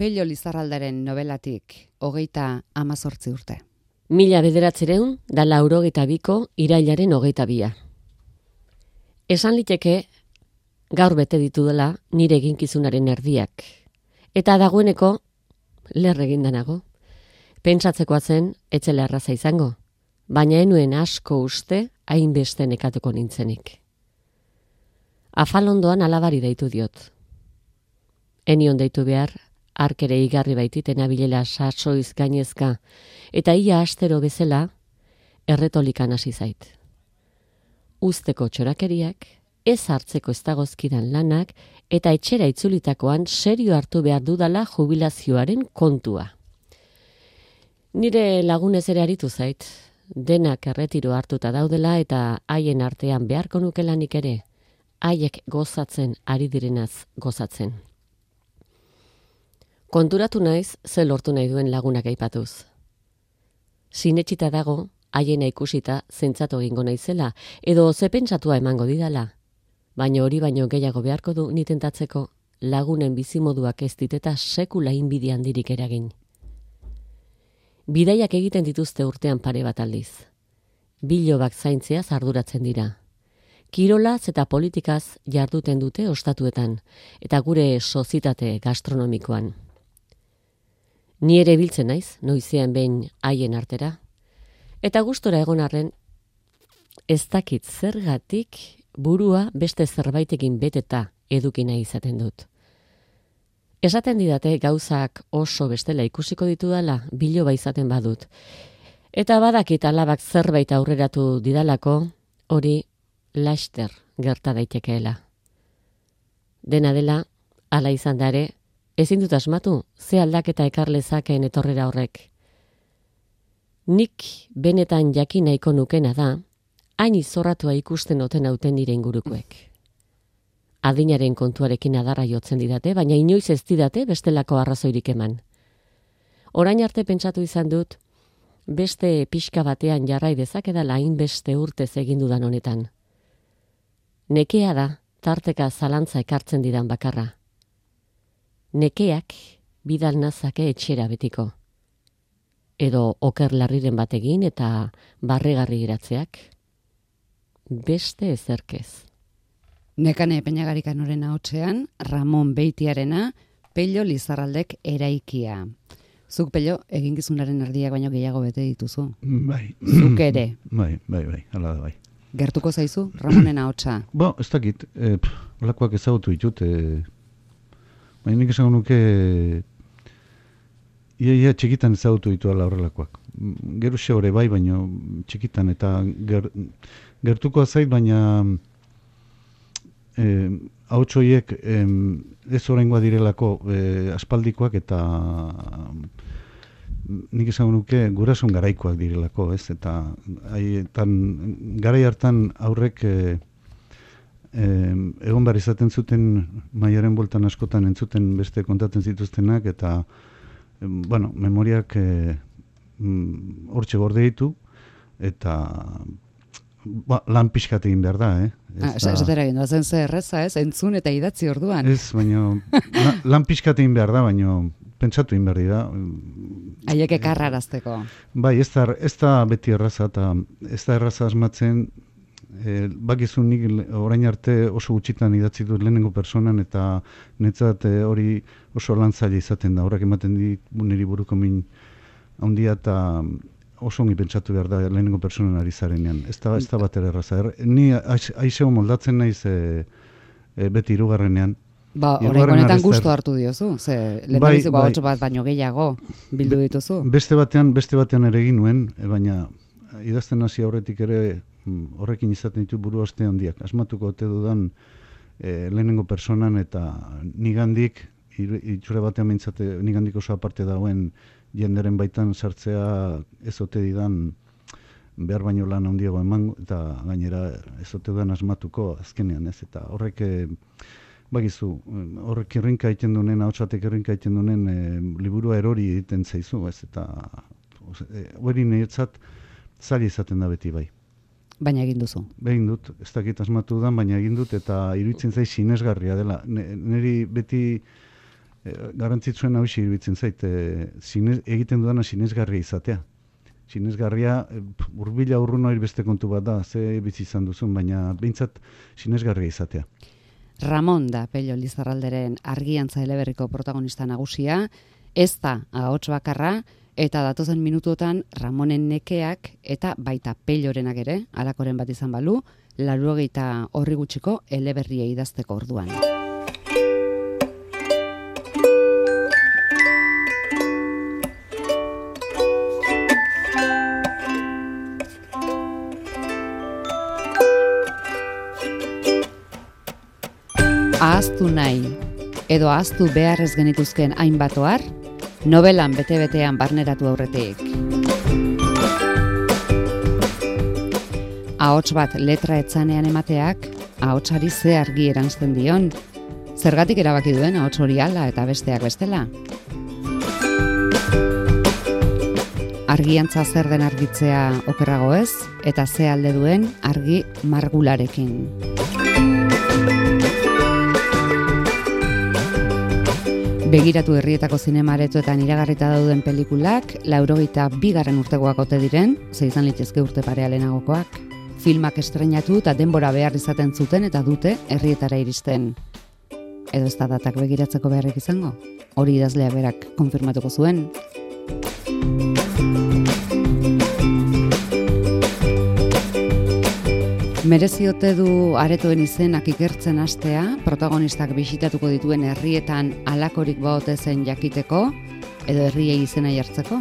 Pello Lizarraldaren novelatik, hogeita amazortzi urte. Mila bederatzereun, da laurogeita biko, irailaren hogeita bia. Esan liteke, gaur bete ditu dela nire eginkizunaren erdiak. Eta dagoeneko, lerre danago. Pentsatzekoa zen, etzela erraza izango, baina enuen asko uste, hainbeste nekatuko nintzenik. Afalondoan alabari deitu diot. Enion deitu behar, arkere igarri baititen abilela sasoiz gainezka, eta ia astero bezala, erretolikan hasi zait. Uzteko txorakeriak, ez hartzeko ez dagozkidan lanak, eta etxera itzulitakoan serio hartu behar dudala jubilazioaren kontua. Nire lagunez ere aritu zait, denak erretiro hartuta daudela eta haien artean beharko nukelanik ere, haiek gozatzen ari direnaz gozatzen. Konturatu naiz, ze lortu nahi duen lagunak aipatuz. Sinetxita dago, haiena ikusita zentzatu egingo naizela, edo ze pentsatua emango didala. Baina hori baino gehiago beharko du nitentatzeko lagunen bizimoduak ez diteta sekula inbidian dirik eragin. Bidaiak egiten dituzte urtean pare bat aldiz. Bilobak zaintzea zarduratzen dira. Kirolaz eta politikaz jarduten dute ostatuetan, eta gure sozitate gastronomikoan. Ni ere biltzen naiz, noizean behin haien artera. Eta gustora egon arren, ez dakit zergatik burua beste zerbaitekin beteta edukina izaten dut. Esaten didate gauzak oso bestela ikusiko ditu dela, biloba izaten badut. Eta badakit alabak zerbait aurreratu didalako, hori laster gerta daitekeela. Dena dela, ala izan dare, ezin dut asmatu, ze aldaketa ekar lezakeen etorrera horrek. Nik benetan jakin nahiko nukena da, hain izorratua ikusten oten hauten nire ingurukoek. Adinaren kontuarekin adarra jotzen didate, baina inoiz ez didate bestelako arrazoirik eman. Orain arte pentsatu izan dut, beste pixka batean jarrai dezakedala hain beste urtez egin dudan honetan. Nekea da, tarteka zalantza ekartzen didan bakarra nekeak bidal nazake etxera betiko. Edo oker larriren bategin eta barregarri iratzeak. Beste ezerkez. Nekane peñagarikan horren haotzean, Ramon Beitiarena, Pello Lizarraldek eraikia. Zuk, Pello, eginkizunaren erdiak baino gehiago bete dituzu. Bai. Zuk ere. Bai, bai, bai, ala da bai. Gertuko zaizu, Ramonen ahotsa. Bo, ez dakit, e, olakoak ezagutu ditut, e, Baina nik esango nuke ia, ia txikitan ezagutu ditu ala horrelakoak. Xe hori bai, baina txikitan eta ger, gertuko zait, baina e, hau txoiek e, ez horrengoa direlako e, aspaldikoak eta nik esango nuke gurasun garaikoak direlako, ez? Eta haietan garai hartan aurrek e, egon behar izaten zuten maiaren boltan askotan entzuten beste kontatzen zituztenak eta bueno, memoriak e, hortxe gorde ditu eta ba, lan pixkat egin behar da, eh? Ez, ah, ez dara egin, zen ze erreza, ez, entzun eta idatzi orduan. Ez, baina, la, lan pixkat egin behar da, baina pentsatu egin behar da. Haiek ekarrarazteko. Bai, ez da, ez da beti erraza, eta ez da erraza asmatzen, e, bakizu nik orain arte oso gutxitan idatzi dut lehenengo personan eta netzat e, hori oso lantzaile izaten da. Horrak ematen di niri buruko min handia eta oso ongi pentsatu behar da lehenengo personan ari zarenean. Ez da, ez da bat erraza. Er, ni aizeo moldatzen naiz e, e, beti irugarrenean. Ba, horrein honetan gustu hartu diozu, ze lehen bai, bai. bat baino gehiago bildu dituzu. Beste batean, beste batean ere egin nuen, baina idazten hasi aurretik ere Mm, horrekin izaten ditu buru aste handiak. Asmatuko ote dudan e, lehenengo personan eta nigandik, itxure batean mintzate, nigandik oso aparte dauen jenderen baitan sartzea ez ote didan behar baino lan handiago eman eta gainera ez ote dudan asmatuko azkenean ez. Eta horrek e, bagizu, horrek irrinka egiten dunen, hau txatek irrinka egiten dunen e, liburua erori egiten zaizu ez. Eta hori e, niretzat zari izaten da beti bai. Baina egin duzu. Behin dut, ez dakit asmatu da, baina egin dut, eta iruditzen zai sinesgarria dela. Neri beti e, garantzitsuen hau iruditzen zait, e, zinez, egiten dudana sinesgarria izatea. Sinesgarria, e, urbila urrun hori beste kontu bat da, ze bizi izan duzun, baina behintzat sinesgarria izatea. Ramon da Pello Lizarralderen argiantza eleberriko protagonista nagusia, ez da ahots bakarra, eta datozen minutuotan Ramonen nekeak eta baita Pellorenak ere, alakoren bat izan balu, laruogeita horri gutxiko eleberria idazteko orduan. Ahaztu nahi, edo ahaztu beharrez genituzken hainbat novelan bete-betean barneratu aurretik. Ahots bat letra etzanean emateak, ahotsari ze argi erantzten dion, zergatik erabaki duen ahots hori ala eta besteak bestela. Argiantza zer den argitzea okerrago ez, eta ze alde duen argi margularekin. Begiratu herrietako zinemaretuetan iragarrita dauden pelikulak, laurogeita bigarren urtegoak ote diren, ze izan litezke urte parealenagokoak. Filmak estrenatu eta denbora behar izaten zuten eta dute herrietara iristen. Edo ez da datak begiratzeko beharrik izango? Hori idazlea berak konfirmatuko zuen. Mereziote du aretoen izenak ikertzen hastea, protagonistak bisitatuko dituen herrietan alakorik baote zen jakiteko, edo herriei izena jartzeko?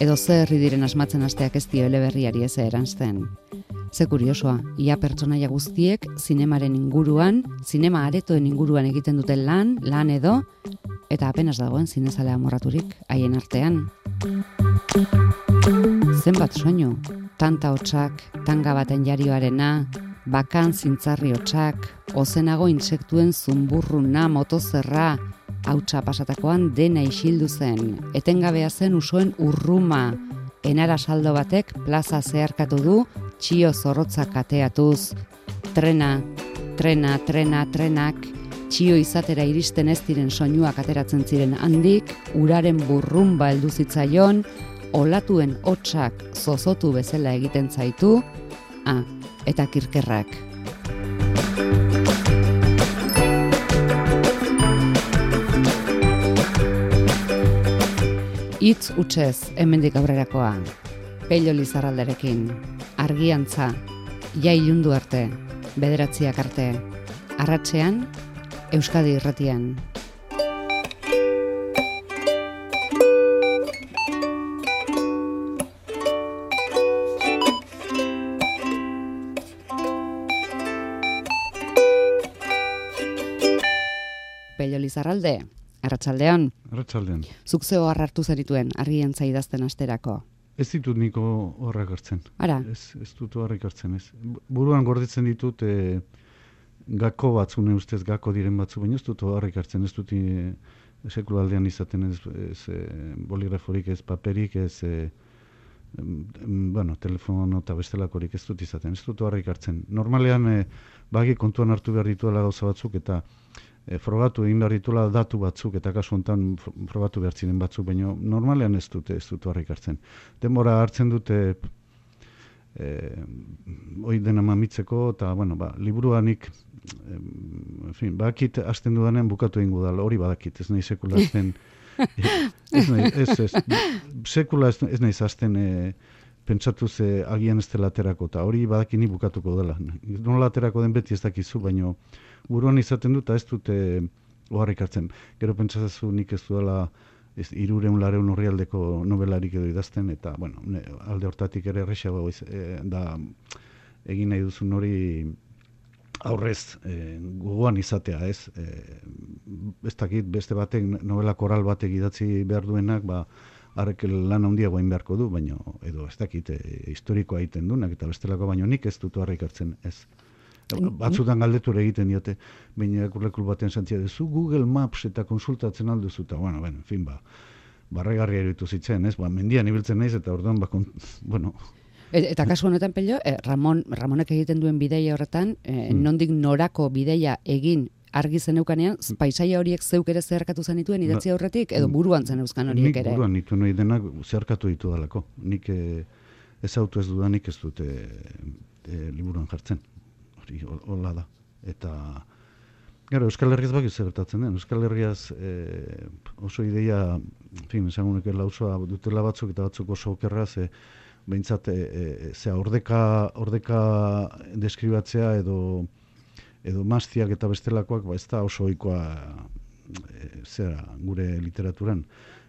Edo ze herri diren asmatzen hasteak ez dio eleberriari ez eranzten? Ze kuriosoa, ia pertsonaia guztiek zinemaren inguruan, zinema aretoen inguruan egiten duten lan, lan edo, eta apenas dagoen zinezalea morraturik haien artean. Zenbat soinu, tanta hotxak, tanga baten jarioarena, bakan zintzarri hotxak, ozenago intsektuen zumburruna, motozerra, hautsa pasatakoan dena isildu zen, etengabea zen usoen urruma, enara saldo batek plaza zeharkatu du, txio zorrotza kateatuz, trena, trena, trena, trenak, txio izatera iristen ez diren soinuak ateratzen ziren handik, uraren burrumba heldu zitzaion, olatuen hotsak zozotu bezala egiten zaitu, ah, eta kirkerrak. Itz utxez hemendik aurrerakoa, pello lizarralderekin, argiantza, ja ilundu arte, bederatziak arte, arratzean, Euskadi irratian. Pello Lizarralde, arratsaldean. Arratxaldean. Zuk zeo hartu zerituen argientza idazten asterako. Ez ditut niko horrek hartzen. Ara, Ez, ez dut horrek hartzen, ez. Buruan gordetzen ditut e, gako batzune ustez gako diren batzu, baina ez dut horrek hartzen, ez dut e, sekulaldean izaten ez, ez e, boligraforik, ez paperik, ez e, bueno, telefono eta bestelakorik ez dut izaten, ez dut horrek hartzen. Normalean, e, bagi kontuan hartu behar dituela gauza batzuk eta e, frogatu egin behar dituela datu batzuk eta kasu honetan fro- frogatu behar ziren batzuk, baina normalean ez dute, ez dut horrek hartzen. Denbora hartzen dute eh, hoi dena mamitzeko, eta, bueno, ba, liburuanik, en fin, bakit hasten dudanean bukatu egingo da, hori badakit, ez nahi sekula hasten, ez nahi, ez, ez, sekula ez, ez nahi hasten e, pentsatu ze agian ez dela aterako, eta hori badakini bukatuko dela. Nola aterako den beti ez dakizu, baino buruan izaten dut, ez dute oharrik hartzen. Gero pentsatzen nik ez duela ez irureun lareun horrialdeko novelarik edo idazten, eta, bueno, alde hortatik ere errexago iz- e, da egin nahi duzun hori aurrez e, gogoan izatea, ez? E, ez dakit beste batek novela koral batek idatzi behar duenak, ba, harrek lan handia guain beharko du, baino, edo ez dakit, e, historikoa egiten duenak, eta bestelako baino nik ez dut harrik hartzen, ez. Batzutan galdetur egiten diote, baina irakurlekul batean santzia duzu Google Maps eta konsultatzen alduzu, eta, bueno, ben, en fin, ba, barregarria eruditu zitzen, ez? Ba, mendian ibiltzen naiz, eta orduan, ba, kon, bueno, E- Eta kasu honetan pello, eh, Ramon, Ramonek egiten duen bideia horretan, eh, Mm. nondik norako bideia egin argi zeneukanean, paisaia horiek zeuk ere zeharkatu zenituen idatzi aurretik, edo buruan zen euskan horiek ere? Nik buruan nitu nahi denak zeharkatu ditu dalako. Nik eh, ez autu ez dudanik ez dute eh, liburuan jartzen. Hori, hola da. Eta, Gero, Euskal Herriaz baki zertatzen den. Euskal Herriaz e, oso ideia, fin, esango nuke lausoa dutela batzuk eta batzuk oso okerraz, e, behintzat, e, e, ordeka, ordeka deskribatzea edo edo maztiak eta bestelakoak, ba, ez da oso oikoa e, zera, gure literaturan.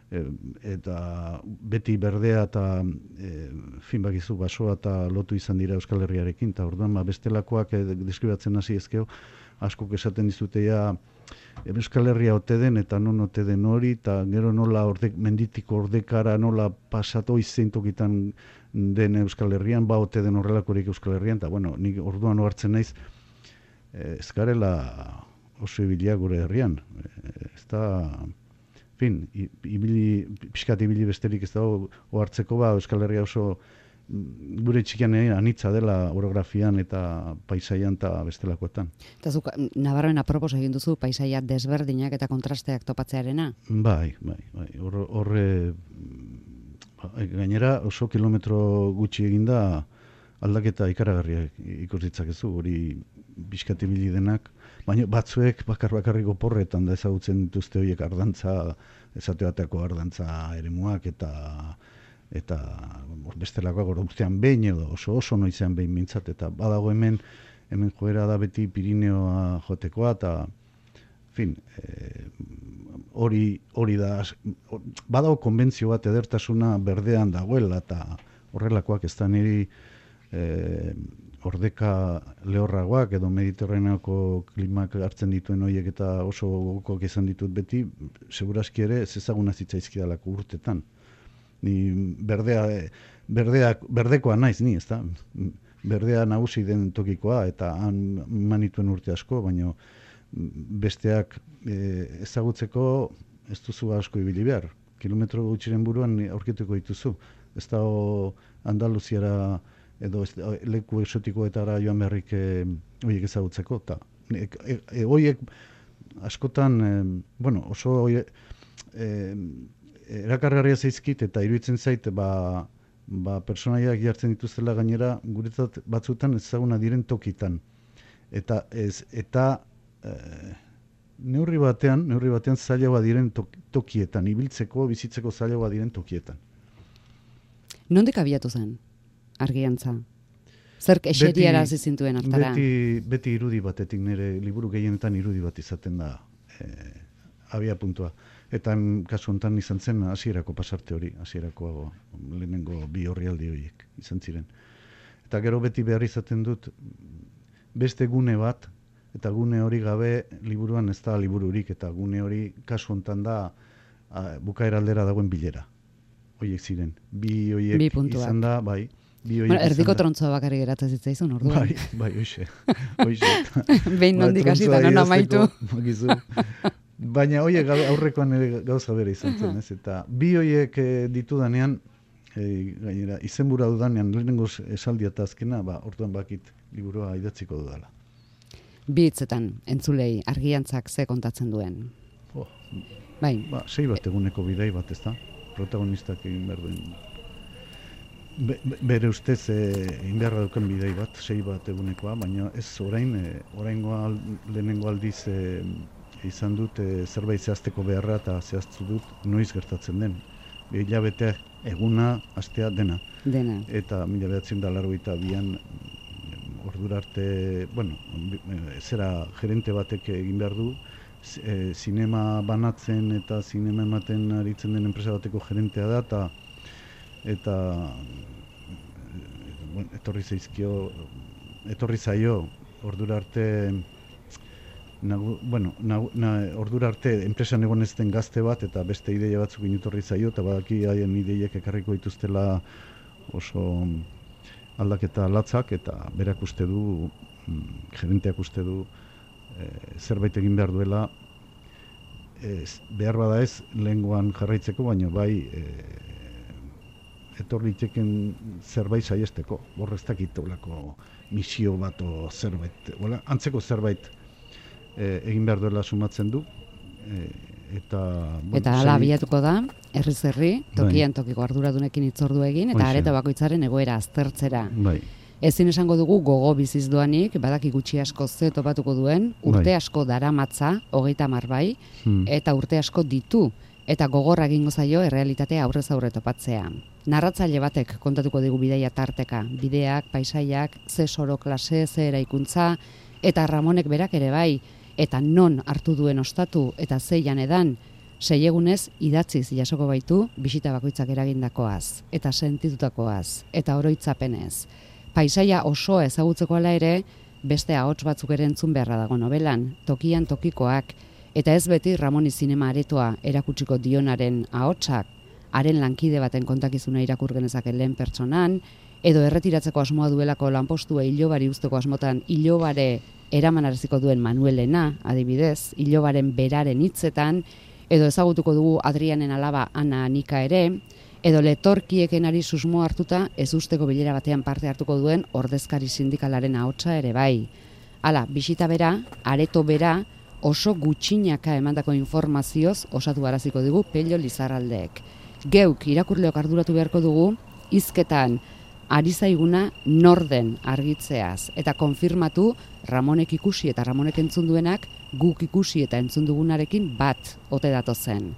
E, eta beti berdea eta e, fin bakizu basoa eta lotu izan dira Euskal Herriarekin, eta orduan ba, bestelakoak e, deskribatzen hasi ezkeo, askok esaten dizutea Euskal Herria ote den eta non ote den hori eta gero nola ordek, menditiko ordekara nola pasatu izentokitan den Euskal Herrian, ba ote den horrelakorik Euskal Herrian, eta bueno, nik orduan ohartzen naiz eh, ez garela oso ibilia gure herrian. Eh, ez da, fin, ibili, pixkat ibili besterik ez da ohartzeko ba Euskal Herria oso gure txikian anitza dela orografian eta paisaian eta bestelakoetan. Eta zuk, Navarroen apropos egin duzu paisaia desberdinak eta kontrasteak topatzearena? Bai, bai, bai. Horre, bai, gainera oso kilometro gutxi eginda aldaketa ikaragarriak ikus ditzakezu, hori biskati denak, baina batzuek bakar bakarriko porretan da ezagutzen dituzte horiek ardantza, esateateako ardantza eremuak eta eta bestelakoak urtean behin edo oso oso noizean behin mintzat, eta badago hemen, hemen joera da beti Pirineoa jotekoa, eta fin, e, hori, hori da, badago konbentzio bat edertasuna berdean dagoela, eta horrelakoak ez da niri e, ordeka lehorragoak edo mediterraneako klimak hartzen dituen horiek eta oso gogokoak izan ditut beti, seguraski ere ez ezaguna zitzaizkidalako urtetan ni berdea berdeak berdekoa naiz ni, ezta? Berdea nagusi den tokikoa eta han manituen urte asko, baino besteak e, ezagutzeko ez duzu asko ibili behar. Kilometro gutxiren buruan aurkituko dituzu. Ez da Andaluziara edo ez, leku exotikoetara joan beharrik e, horiek ezagutzeko. Ta, e, e, horiek askotan, e, bueno, oso horiek, e, erakargarria zaizkit eta iruditzen zait ba, ba personaiak jartzen dituztela gainera guretzat batzutan ezaguna diren tokitan. Eta ez eta e, neurri batean, neurri batean zailagoa diren tokietan, ibiltzeko, bizitzeko zailagoa diren tokietan. Nondik abiatu zen argiantza? Zerk eseriara zizintuen hartara? Beti, beti irudi batetik nire liburu gehienetan irudi bat izaten da e, abia puntua. Eta kasu honetan izan zen hasierako pasarte hori, hasierako lehenengo bi horrialdi horiek izan ziren. Eta gero beti behar izaten dut beste gune bat, eta gune hori gabe liburuan ez da libururik, eta gune hori kasu honetan da bukaera aldera dagoen bilera. Hoiek ziren. Bi horiek izan da, bai. Bueno, erdiko trontzoa bakarri geratzen zitzaizun, orduan. Bai, bai, hoxe. hoxe. Behin nondik hasita, non amaitu. Baina hoiek aurrekoan ere gauza bere izan zen, ez? Eta bi hoiek e, ditudanean, e, gainera, izenbura dudanean, lehenengo esaldi eta azkena, ba, orduan bakit liburua idatziko dudala. Bi hitzetan, entzulei, argiantzak ze kontatzen duen. Oh, bai. Ba, sei bat eguneko bidei bat, ez da? Protagonistak egin behar. Be, bere ustez e, inberra duken bidei bat, sei bat egunekoa, baina ez orain, e, oraingoa lehenengo aldiz e, izan dut e, zerbait zehazteko beharra eta zehaztu dut noiz gertatzen den. Hilabete eguna, astea dena. Dena. Eta mila behatzen da largo eta bian ordura arte, bueno, zera gerente batek egin behar du, e, sinema banatzen eta sinema ematen aritzen den enpresa bateko gerentea da, eta eta bueno, etorri zaizkio, etorri zaio, ordura arte nagu, bueno, nagu, na, ordura arte enpresan egon ez den gazte bat eta beste ideia batzuk inutorri zaio eta badaki haien ideiek ekarriko dituztela oso aldaketa latzak eta berak uste du, mm, gerenteak uste du e, zerbait egin behar duela. Ez, behar bada ez lehengoan jarraitzeko, baina bai e, etorri txeken zerbait saiesteko, borreztak misio bat o zerbait, antzeko zerbait e, egin behar duela sumatzen du. E, eta bueno, eta hala abiatuko da, herri zerri, bai. tokian tokiko arduradunekin itzordu egin, eta areta bakoitzaren egoera aztertzera. Bai. Ezin esango dugu gogo biziz doanik, badaki gutxi asko ze topatuko duen, urte bai. asko daramatza, hogeita marbai, hmm. eta urte asko ditu, eta gogorra egingo zaio errealitatea aurrez aurre topatzea. Narratzaile batek kontatuko digu bideia tarteka, bideak, paisaiak, ze soro klase, ze eraikuntza, eta Ramonek berak ere bai, eta non hartu duen ostatu eta zeian edan, seiegunez idatziz jasoko baitu bisita bakoitzak eragindakoaz, eta sentitutakoaz, eta oroitzapenez. Paisaia oso ezagutzeko ala ere, beste ahots batzuk ere entzun beharra dago nobelan, tokian tokikoak, eta ez beti Ramoni zinema aretoa erakutsiko dionaren ahotsak, haren lankide baten kontakizuna irakur genezake lehen pertsonan, edo erretiratzeko asmoa duelako lanpostua ilobari usteko asmotan ilobare eramanaraziko duen Manuelena, adibidez, ilobaren beraren hitzetan, edo ezagutuko dugu Adrianen alaba Ana Anika ere, edo letorkieken ari susmo hartuta ez usteko bilera batean parte hartuko duen ordezkari sindikalaren ahotsa ere bai. Hala, bisita bera, areto bera, oso gutxinaka emandako informazioz osatu baraziko dugu pello lizarraldeek. Geuk irakurleok arduratu beharko dugu, izketan, ari zaiguna norden argitzeaz eta konfirmatu Ramonek ikusi eta Ramonek entzun duenak guk ikusi eta entzun dugunarekin bat ote dato zen.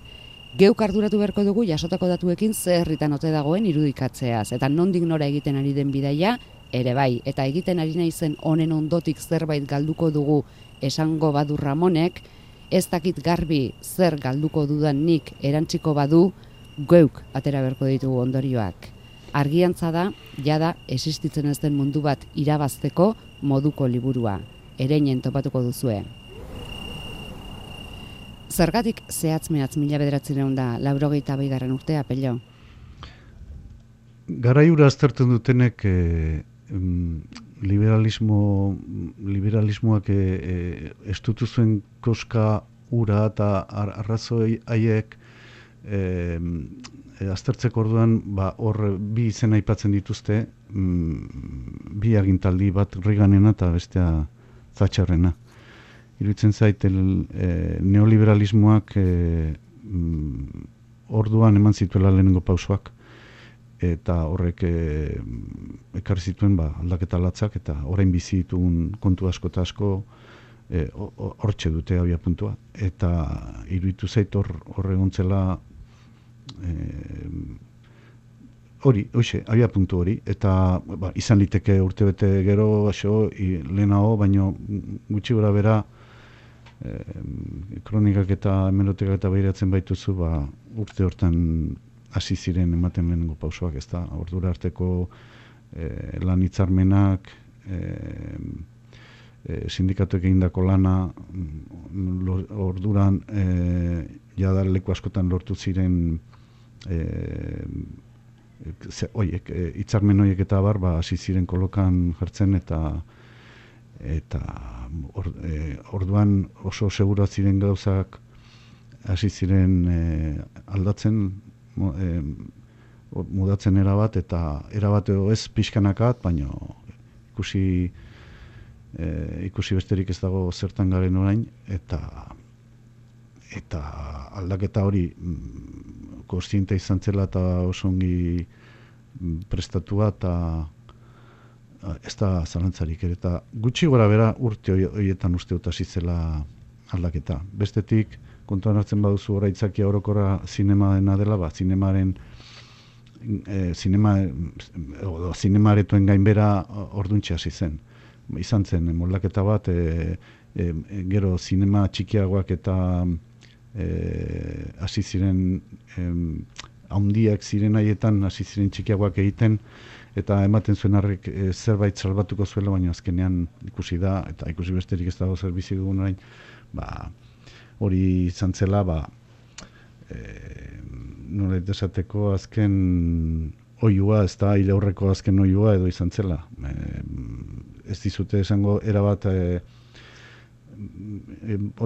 Geuk arduratu beharko dugu jasotako datuekin zer herritan ote dagoen irudikatzeaz eta nondik nora egiten ari den bidaia ere bai eta egiten ari naizen honen ondotik zerbait galduko dugu esango badu Ramonek ez dakit garbi zer galduko dudan nik erantziko badu geuk atera beharko ditugu ondorioak argiantza da, jada, existitzen ez den mundu bat irabazteko moduko liburua. Ereinen topatuko duzue. Zergatik zehatz mehatz mila bederatzen da, laurogeita beigarren urtea, pello? Garaiura aztertzen dutenek e, liberalismo, liberalismoak e, e, estutu zuen koska ura eta arrazoi haiek e, e, aztertzeko orduan ba, hor bi izen aipatzen dituzte mm, bi agintaldi bat riganena eta bestea zatxarrena iruditzen zait el, e, neoliberalismoak e, mm, orduan eman zituela lehenengo pausoak eta horrek e, ekarri zituen ba, aldaketa latzak eta orain bizi ditugun kontu asko eta asko e, hortxe dute abia puntua. Eta iruditu zait hor, hor Eh, hori, hoxe, abia puntu hori, eta ba, izan liteke urte bete gero, aixo, lehenago, baino gutxi gora bera, e, kronikak eta hemerotekak eta behiratzen baituzu, ba, urte hortan hasi ziren ematen lehenengo pausoak, ez da, ordura arteko e, lan hitzarmenak, e, e, sindikatuek egindako lana, mm, orduran, e, jada leku askotan lortu ziren, e, oiek, e, itzarmen oiek eta bar, ba, hasi ziren kolokan jartzen eta eta e, orduan oso segura ziren gauzak hasi ziren e, aldatzen e, mudatzen erabat eta erabat ez pixkanakat, baina ikusi e, ikusi besterik ez dago zertan garen orain eta eta aldaketa hori mm, kostiente izan zela eta oso ongi mm, prestatua eta ez da zalantzarik ere eta gutxi gora bera urte horietan uste dut zela aldaketa. Bestetik, kontuan hartzen baduzu oraitzakia orokorra zinema dena dela, ba, zinemaren e, zinema, o, zinemaretuen gainbera orduntxe hasi zen. Izan zen, moldaketa bat, e, e, gero zinema txikiagoak eta eh hasi ziren em, haundiak ziren haietan hasi ziren txikiagoak egiten eta ematen zuen harrek e, zerbait salbatuko zuela baina azkenean ikusi da eta ikusi besterik ez dago zer bizi dugun orain ba hori izan zela ba eh nola desateko azken oiua ez da aurreko azken oiua edo izan zela. E, ez dizute esango erabat e,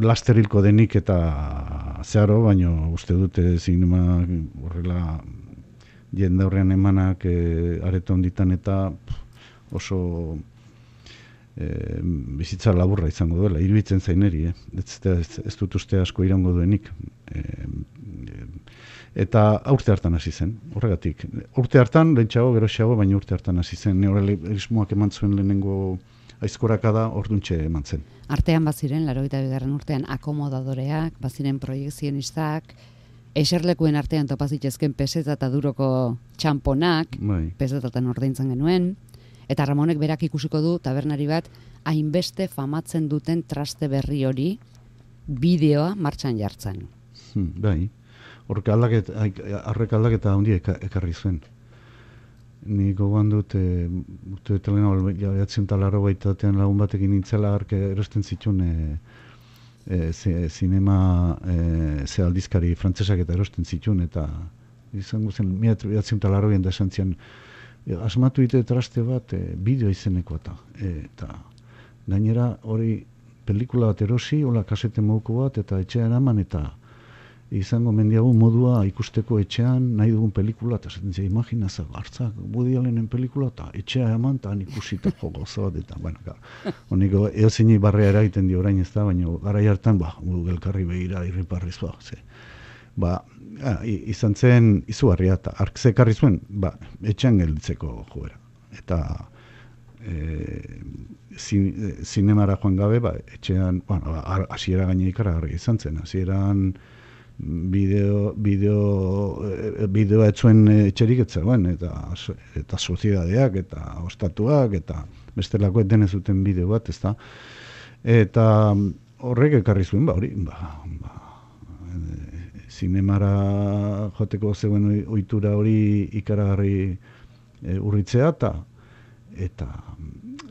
lasterilko denik eta zeharo, baino uste dute zinema horrela jende horrean emanak e, areto onditan eta oso e, bizitza laburra izango duela, iruditzen zaineri, eh? ez, ez, ez dut uste asko irango duenik. E, eta urte hartan hasi zen, horregatik. Urte hartan, lehentxago, geroxago, baina urte hartan hasi zen, neorealismoak eman zuen lehenengo aizkoraka da orduntxe eman zen. Artean baziren, laro eta bigarren urtean, akomodadoreak, baziren proiekzionistak, eserlekuen artean topazitezken peseta eta duroko txamponak, bai. pesetatan ordaintzen genuen, Eta Ramonek berak ikusiko du tabernari bat hainbeste famatzen duten traste berri hori bideoa martxan jartzen. Hmm, bai, horrek aldaket, arrek aldaketa handi ekarri zuen. Ni gogoan dut, e, urte betelena, jatzen talaro baitatean lagun batekin nintzela, arke erosten zituen e, e, zinema e, ze aldizkari frantzesak eta erosten zituen, eta izango zen, mi jatzen talaro da esan e, asmatu ite traste bat e, bideo izeneko eta eta gainera hori pelikula bat erosi, hola kasete moduko bat eta etxean eraman eta izango mendiago modua ikusteko etxean nahi dugun pelikula eta zaten zia imagina za hartzak budi alenen pelikula eta etxea eman eta ikusi eta jo gozo eta bueno, honiko eozini barrea eragiten di orain ez da, baina gara hartan ba, gelkarri behira irriparriz ba, ze ba, izan zen izugarria eta ark zekarri zuen, ba, etxean gelditzeko joera. Eta e, zinemara joan gabe, ba, etxean, bueno, hasiera gaine ikaragarri izan zen, hasieran bideo, bideo, e, bideoa etzuen etxerik etzegoen, eta, eta soziedadeak, eta ostatuak, eta bestelako eten zuten bideo bat, ezta? Eta horrek ekarri zuen, ba, hori, ba, ba, zinemara joteko zegoen ohitura hori ikaragarri e, urritzea eta eta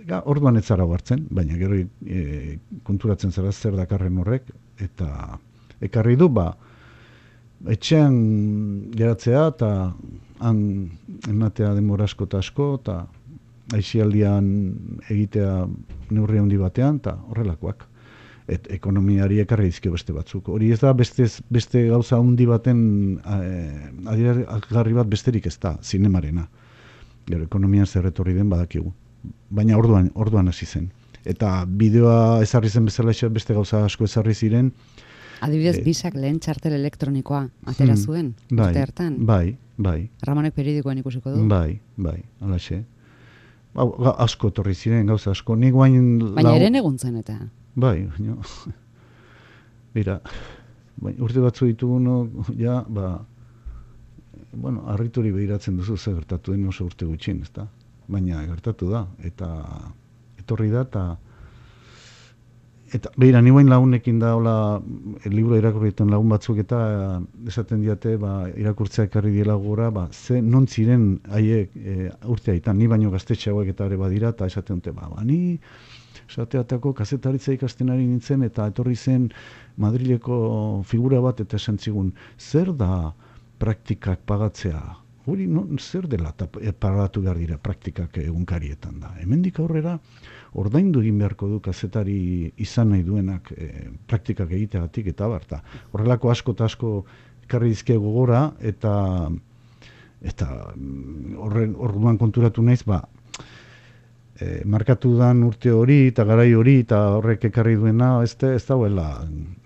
ga, orduan ez zara hartzen, baina gero e, konturatzen zara zer dakarren horrek eta ekarri du ba etxean geratzea eta han ematea denbora asko eta asko eta aixialdian egitea neurri handi batean eta horrelakoak et ekonomiari ekarri dizkio beste batzuk. Hori ez da beste, beste gauza handi baten eh, bat besterik ez da, zinemarena. Gero, ekonomia zerretorri den badakigu. Baina orduan, orduan hasi zen. Eta bideoa ezarri zen bezala beste gauza asko ezarri ziren. Adibidez, e, bisak lehen txartel elektronikoa atera hmm, zuen, bai, hartan. Bai, bai. Ramonek periodikoan ikusiko du. Bai, bai, alaxe. Ba, asko torri ziren, gauza asko. Ni guain... Baina lau... eren eguntzen eta. Bai, baina, bera, bai, urte batzu ditugu, ja, ba, bueno, arrituri behiratzen duzu ze gertatu den oso urte gutxin, ezta? Baina gertatu da, eta etorri da, eta eta behira, ni lagunekin da, hola, libro irakurrietan lagun batzuk eta esaten diate, ba, irakurtzea ekarri diela gora, ba, ze non ziren haiek e, urte haitan, ni baino gaztetxe hauek eta ere badira, eta esaten dute, ba, ba, ni esateatako kazetaritza ikasten ari nintzen eta etorri zen Madrileko figura bat eta esan zigun, zer da praktikak pagatzea? Hori, no, zer dela e, pagatu behar dira praktikak egunkarietan da? Hemendik aurrera, ordaindu egin beharko du kazetari izan nahi duenak e, praktikak egiteagatik eta barta. Horrelako asko eta asko karri dizke gogora eta eta mm, horren orduan konturatu naiz, ba, e, markatu dan urte hori eta garai hori eta horrek ekarri duena ez da ez dauela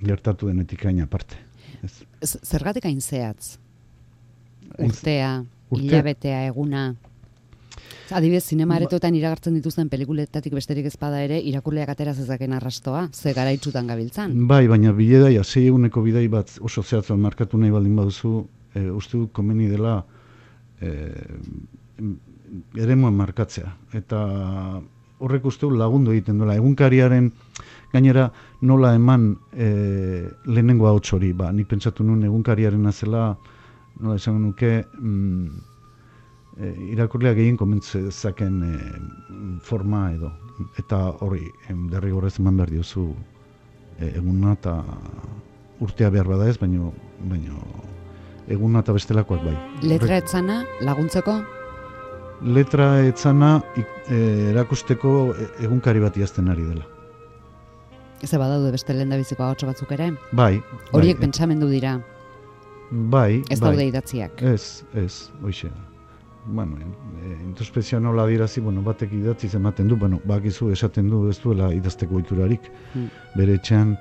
gertatu denetik gaina parte. Ez. Zergatik hain zehatz? Urtea, Urte? hilabetea, eguna? Adibidez, zinema ba- iragartzen dituzten pelikuletatik besterik ezpada ere, irakurleak atera zezaken arrastoa, ze gara itxutan gabiltzan. Bai, baina bidea, ja, zei eguneko bidei bat oso zehatzen markatu nahi baldin baduzu, e, uste dut komeni dela e, eremuen markatzea. Eta horrek uste lagundu egiten duela. Egunkariaren gainera nola eman e, lehenengo hau hori. Ba, nik pentsatu nuen egunkariaren azela, nola esan nuke, mm, e, irakurleak egin komentzezaken e, forma edo. Eta hori, em, derri horrez eman behar diozu e, eguna eta urtea behar bada ez, baino, baino eguna eta bestelakoak bai. Letra etzana laguntzeko letra etzana e, erakusteko e, egunkari bat iazten ari dela. Ez eba daude beste lehen dabiziko hau batzuk ere? Bai. Horiek bai. pentsamendu dira? Bai. Ez bai. daude idatziak? Ez, ez, oixe. bueno, e, introspekzioa nola dirazi, bueno, batek idatzi ematen du, bueno, bakizu esaten du ez duela idazteko iturarik. Hmm. Bere etxean,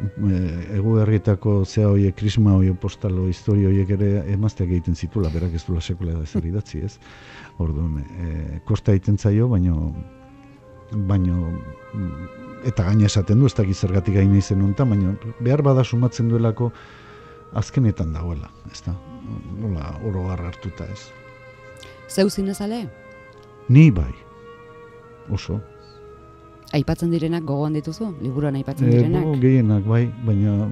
e, egu herrietako zea hoiek, krisma hoiek, postalo, historio hoiek ere emazteak egiten zitula, berak ez duela sekula da zer idatzi, ez? Orduan, e, kosta egiten zaio, baino, baino, eta gaina esaten du, ez da gizergatik gaina izen unta, baina behar bada sumatzen duelako azkenetan dagoela, ez da? Nola oro hartuta ez. Zeu zinezale? Ni bai. Oso. Aipatzen direnak gogoan dituzu? Liburuan aipatzen e, direnak? Bo, gehienak bai, baina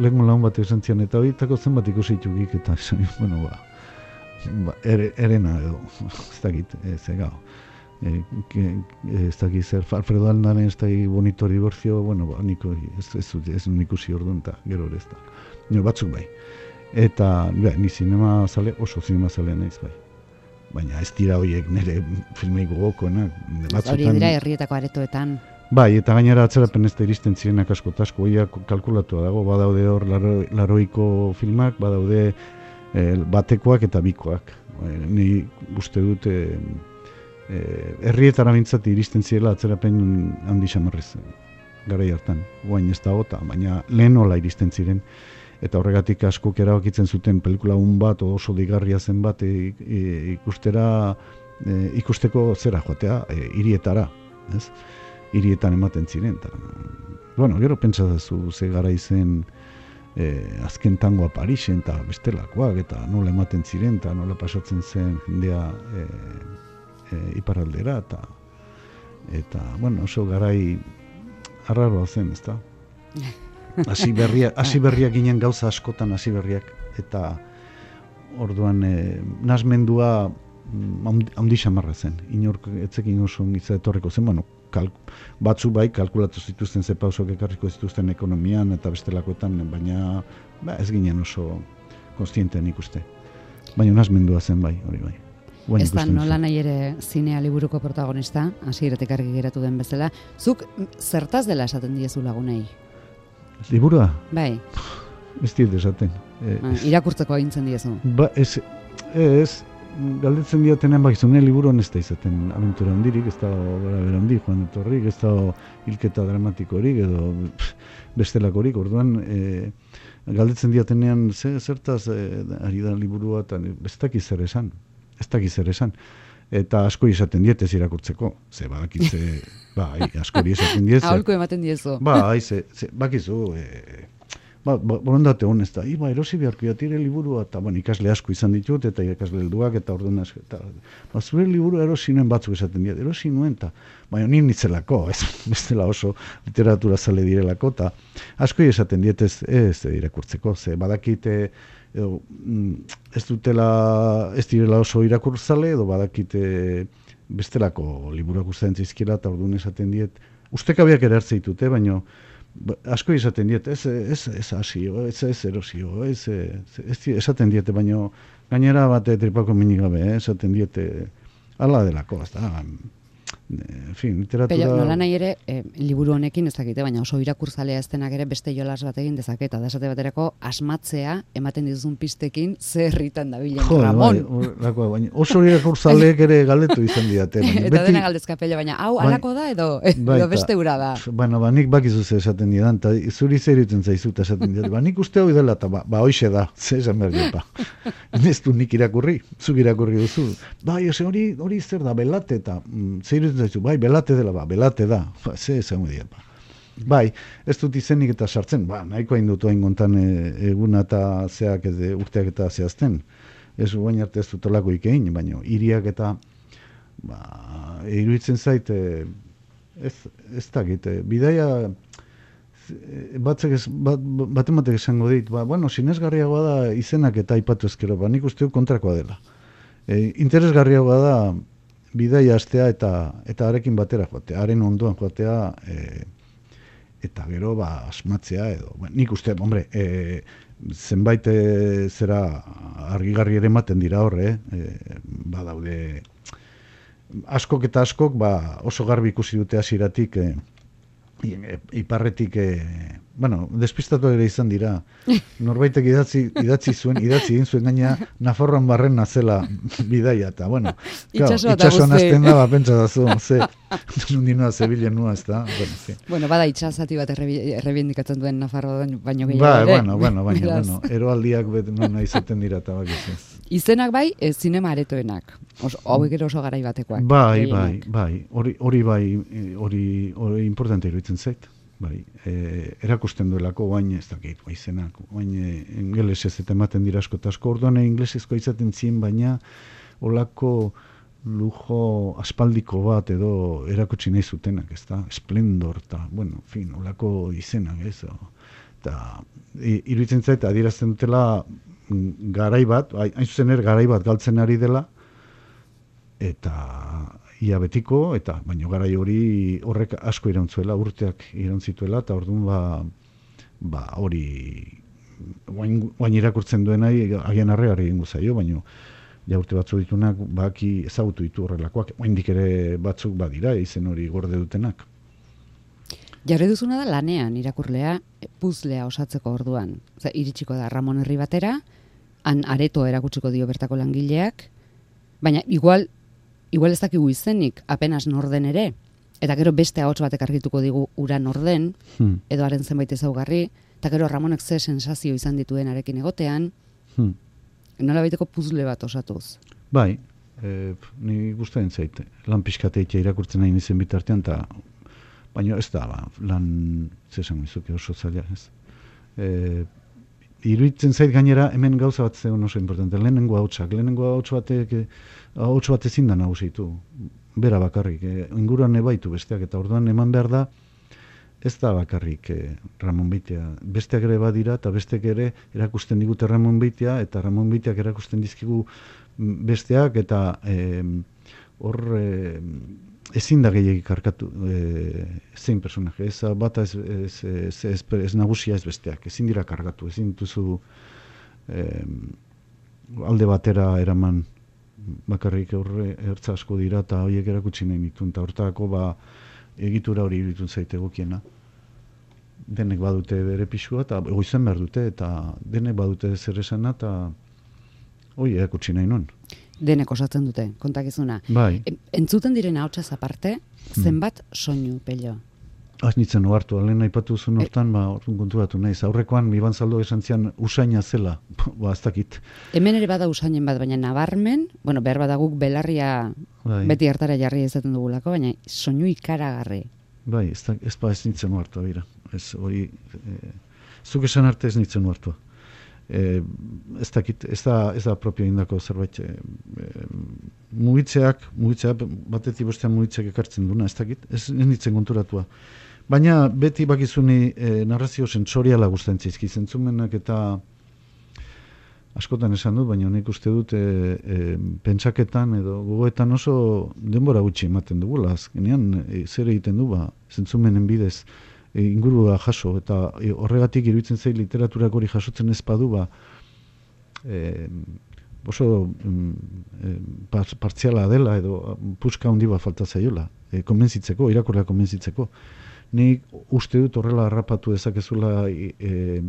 lehen laun bat esan zian, eta horietako zenbat ikusi gik, eta bueno, ba, ba ere, erena edo, ez dakit, ez egao. E, ke, ez dakit zer, Alfredo Aldaren ez dakit bonito divorzio, bueno, ba, niko, ez, ez, ez, ez ikusi orduan, eta gero ez da. Batzuk bai. Eta, ba, ni zinema zale, oso zinema zale naiz bai baina ez dira horiek nire filmei gogokoenak. Hori dira herrietako aretoetan. Bai, eta gainera atzerapen ez da iristen zirenak asko tasko, kalkulatua dago, badaude hor laroiko filmak, badaude eh, batekoak eta bikoak. E, ni uste dute eh, herrietara mintzat iristen zirela atzerapen handi xamarrez gara hartan. Guain ez da gota, baina lehen hola iristen ziren eta horregatik askok erabakitzen zuten pelikula un bat oso digarria zen bat e, e, ikustera e, ikusteko zera joatea e, irietara, ez? Irietan ematen ziren ta. Bueno, gero pentsa zu ze gara izen e, azken tangoa Parisen eta bestelakoak eta nola ematen ziren eta nola pasatzen zen jendea e, e, iparraldera eta eta bueno, oso garai arraroa zen, ezta? hasi berria hasi berriak ginen gauza askotan hasi berriak. Eta orduan e, nasmendua mm, handi xamarra zen. Inork etzekin oso gitza etorriko zen. Bueno batzu bai kalkulatu zituzten ze pausok ekarriko zituzten ekonomian eta bestelakoetan baina ba, ez ginen oso konstienten ikuste. Baina nasmendua zen bai hori bai. Ez da nola nahi ere zinea liburuko protagonista, hasi argi geratu den bezala. Zuk zertaz dela esaten diezu lagunei? Liburua? Bai. Ez dira esaten. E, irakurtzeko agintzen diezu. Ba, ez, ez, galdetzen diatenen bakizune liburuan ez da izaten aventura handirik, ez da gara bera handi, joan etorrik, ez da hilketa dramatikorik edo bestelakorik, orduan e, galdetzen diatenean ze, zertaz e, ari da liburua eta ez dakiz zer esan, ez dakiz zer esan eta asko izaten dietez irakurtzeko. Ze badakitze, bai, asko izaten dietez. Aholko ematen diezu. Bai, ze, ze, bakizu, e, ba, ba, borondate honez da, iba, erosi beharko jatire liburua, eta bon, ikasle asko izan ditut, eta ikasle helduak, eta orduan asko, eta, ba, zure liburu erosi nuen batzuk esaten diet, erosi nuen, eta, baina nien nitzelako, ez, bestela oso literatura zale direlako, eta asko esaten dietez, ez, irakurtzeko, ze badakite, edo, mm, ez dutela ez direla oso irakurzale edo badakite bestelako liburuak ustean zizkiela eta orduan esaten diet ustekabiak ere hartze ditute, baina ba, asko esaten diet, ez, ez, ez asio, ez, ez erosio, ez, ez, ez, esaten diete, baina gainera bate tripako minigabe, eh, esaten diete ala delako, ez da, en fin, literatura... Pero nola nahi ere, eh, liburu honekin ez dakite, baina oso irakurzalea ez denak ere beste jolas bat egin dezake, eta desate baterako asmatzea ematen dizun pistekin ze herritan da bilen, Ramon. Bai, baina oso irakurzaleek ere galdetu izan diate. Baina, eta beti... dena galdezka baina hau bai, alako da edo, edo beste ura da. Bueno, ba, nik bakizu ze esaten didan, eta zuri zer iten zaizu esaten didan, ba, nik uste hau dela, eta ba, ba hoxe da, ze esan behar diopa. Ez du nik irakurri, zuk irakurri duzu. Bai, hori, hori zer da, belate, eta mm, zaizu, bai, belate dela, ba, belate da, ba, ze esango dira, ba. Bai, ez dut izenik eta sartzen, ba, nahiko hain dutu hain gontan e, eguna eta zeak ez urteak eta zehazten. Ez guain arte ez dut olako ikein, baina iriak eta ba, iruditzen zait, e, ez, ez dakit, e, bidaia batzek ez, bat, bat esango dit, ba, bueno, sinesgarriagoa da izenak eta aipatu ezkero, ba, nik uste kontrakoa dela. E, interesgarriagoa da, bidai astea eta eta arekin batera joatea, haren ondoan joatea e, eta gero ba asmatzea edo. Ba, nik uste, hombre, e, zenbait e, zera argigarri ere ematen dira horre, e, badaude askok eta askok ba, oso garbi ikusi dute hasieratik e, iparretik e, bueno, despistatu ere izan dira. Norbaitek idatzi, idatzi zuen, idatzi egin zuen gaina Nafarroan barren nazela bidaia, eta bueno, itxasuan azten da, pentsa da zu, ze, nundi noa, zebilen nua, ez da, bueno, sí. bueno, bada itxasati bat errebindikatzen duen Nafarro baino gehiago, ba, bueno, bueno, baino, bueno, eroaldiak bet nuna izaten dira, eta bak Izenak bai, ez zinema aretoenak, hau gero oso garai batekoak. Bai, bai, bai, hori bai, hori importante iruditzen zait bai, e, erakusten duelako bain ez dakit, bai zenak, bain e, ingeles ez eta ematen dira asko, asko. Orduan inglesezko izaten zien, baina olako lujo aspaldiko bat edo erakutsi nahi zutenak, ez da, esplendor, eta, bueno, fin, olako izenak, ez, eta iruditzen zait, adierazten dutela mm, garai bat, hain zuzen er, garai bat galtzen ari dela, eta ia betiko, eta baino garai hori horrek asko irauntzuela, urteak irauntzuela, eta orduan ba, ba hori guain, irakurtzen duena agian arregari egingo zaio, baino ja urte batzu ditunak baki ezagutu ditu horrelakoak, oindik ere batzuk badira izen hori gorde dutenak. Jarri duzuna da lanean irakurlea puzlea osatzeko orduan. Oza, iritsiko da Ramon Herri batera, han areto erakutsiko dio bertako langileak, baina igual igual ez dakigu izenik, apenas norden ere, eta gero beste ahots batek argituko digu ura norden, hmm. edo haren zenbait ezaugarri, eta gero Ramonek ze sensazio izan dituen arekin egotean, hmm. nola baiteko puzle bat osatuz. Bai, e, ni guztien zaite, lan pixkateitea irakurtzen nahi nizen bitartean, eta baina ez da, ba, lan zesan mizuke oso zaila, ez. E, iruditzen zait gainera hemen gauza bat zegoen oso importante, lehenengo hautsak, lehenengo hauts batek, hauts bat ezin da nagusitu, bera bakarrik, e, inguruan ebaitu besteak, eta orduan eman behar da, ez da bakarrik e, Ramon Beitea, besteak ere badira, eta besteak ere erakusten digute Ramon Beitea, eta Ramon Beiteak erakusten dizkigu besteak, eta hor ezin da gehiagik karkatu e, zein personaje, ez bat ez, ez, ez, ez, ez, nagusia ez besteak, ezin dira kargatu, ezin duzu e, alde batera eraman bakarrik aurre ertza asko dira eta horiek erakutsi nahi nituen, eta hortako ba egitura hori iritun zaite egokiena. Denek badute bere pixua eta egoizen behar dute, eta denek badute zer esana eta hori erakutsi nahi nuen denek osatzen dute, kontakizuna. Bai. entzuten diren ahotsa aparte, hmm. zenbat soinu pello? Az nintzen oartu, alen aipatu zuen e- hortan, e, ba, orduan konturatu naiz. Aurrekoan, mi zaldo esan zian, usaina zela, ba, ez dakit. Hemen ere bada usainen bat, baina nabarmen, bueno, behar badaguk belarria bai. beti hartara jarri ezaten dugulako, baina soinu ikaragarri. Bai, ez, da, ez, ba, ez nintzen oartu, bera. Ez hori, e, zuk esan arte ez nintzen oartu e, ez dakit, ez da, ez da propio indako zerbait e, mugitzeak, mugitzeak, batetik bostean mugitzeak ekartzen duna, ez dakit, ez, nintzen konturatua. Baina beti bakizuni e, narrazio sentsoriala gustatzen zaizki. Zentzumenak eta askotan esan dut, baina nik uste dut e, e, pentsaketan edo gogoetan oso denbora gutxi ematen dugula, azkenean e, zer egiten du ba, zentzumenen bidez. e, ingurua jaso. Eta e, horregatik iruditzen zail literaturak hori jasotzen ez badu ba e, oso mm, e, partziala dela edo puska handi bat falta zaiola e, konbentzitzeko, irakurra konbentzitzeko. Nik uste dut horrela harrapatu dezakezula e, e,